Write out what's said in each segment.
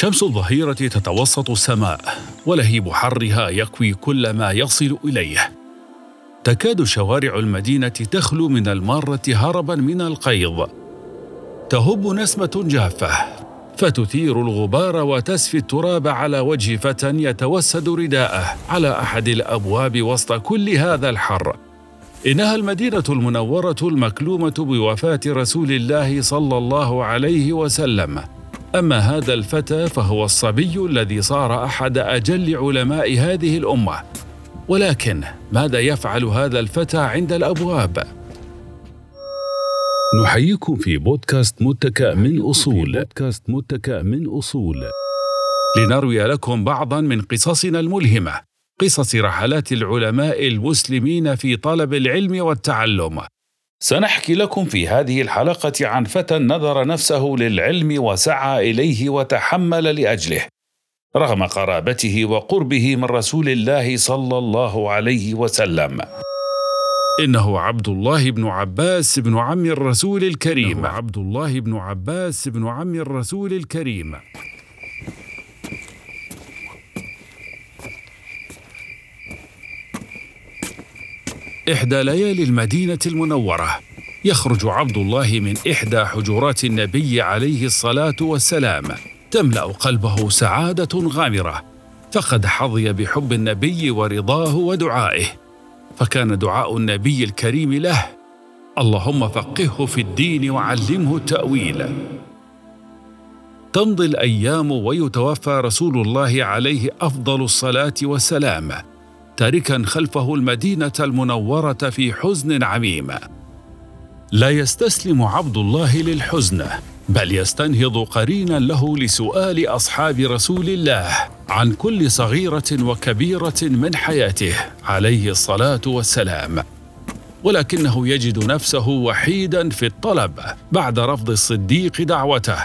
شمس الظهيرة تتوسط السماء ولهيب حرها يكوي كل ما يصل إليه. تكاد شوارع المدينة تخلو من المارة هربا من القيض. تهب نسمة جافة فتثير الغبار وتسفي التراب على وجه فتى يتوسد رداءه على أحد الأبواب وسط كل هذا الحر. إنها المدينة المنورة المكلومة بوفاة رسول الله صلى الله عليه وسلم. أما هذا الفتى فهو الصبي الذي صار أحد أجل علماء هذه الأمة. ولكن ماذا يفعل هذا الفتى عند الأبواب؟ نحييكم في بودكاست متكأ من أصول. بودكاست متكأ من أصول. لنروي لكم بعضا من قصصنا الملهمة. قصص رحلات العلماء المسلمين في طلب العلم والتعلم. سنحكي لكم في هذه الحلقة عن فتى نذر نفسه للعلم وسعى إليه وتحمل لأجله رغم قرابته وقربه من رسول الله صلى الله عليه وسلم. إنه عبد الله بن عباس بن عم الرسول الكريم. عبد الله بن عباس بن عم الرسول الكريم. إحدى ليالي المدينة المنورة. يخرج عبد الله من إحدى حجرات النبي عليه الصلاة والسلام. تملأ قلبه سعادة غامرة. فقد حظي بحب النبي ورضاه ودعائه. فكان دعاء النبي الكريم له اللهم فقهه في الدين وعلمه التأويل. تمضي الأيام ويتوفى رسول الله عليه أفضل الصلاة والسلام. تاركا خلفه المدينة المنورة في حزن عميم. لا يستسلم عبد الله للحزن بل يستنهض قرينا له لسؤال أصحاب رسول الله عن كل صغيرة وكبيرة من حياته عليه الصلاة والسلام. ولكنه يجد نفسه وحيدا في الطلب بعد رفض الصديق دعوته.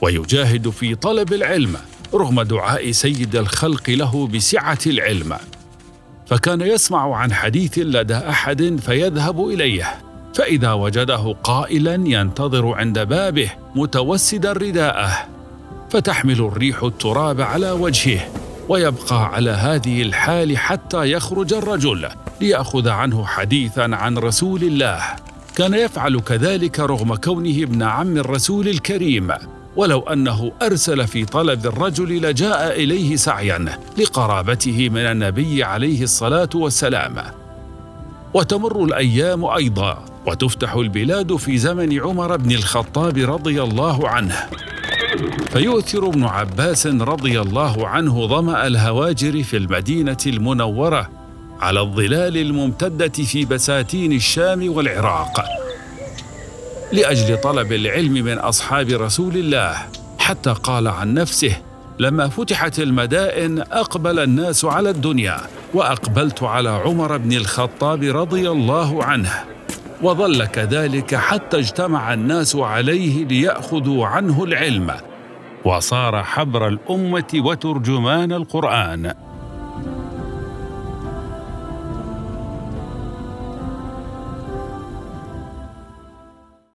ويجاهد في طلب العلم رغم دعاء سيد الخلق له بسعة العلم. فكان يسمع عن حديث لدى أحد فيذهب إليه فإذا وجده قائلا ينتظر عند بابه متوسدا رداءه فتحمل الريح التراب على وجهه ويبقى على هذه الحال حتى يخرج الرجل ليأخذ عنه حديثا عن رسول الله. كان يفعل كذلك رغم كونه ابن عم الرسول الكريم. ولو أنه أرسل في طلب الرجل لجاء إليه سعيا لقرابته من النبي عليه الصلاة والسلام. وتمر الأيام أيضا وتفتح البلاد في زمن عمر بن الخطاب رضي الله عنه. فيؤثر ابن عباس رضي الله عنه ظمأ الهواجر في المدينة المنورة على الظلال الممتدة في بساتين الشام والعراق. لأجل طلب العلم من أصحاب رسول الله. حتى قال عن نفسه لما فتحت المدائن أقبل الناس على الدنيا وأقبلت على عمر بن الخطاب رضي الله عنه. وظل كذلك حتى اجتمع الناس عليه ليأخذوا عنه العلم. وصار حبر الأمة وترجمان القرآن.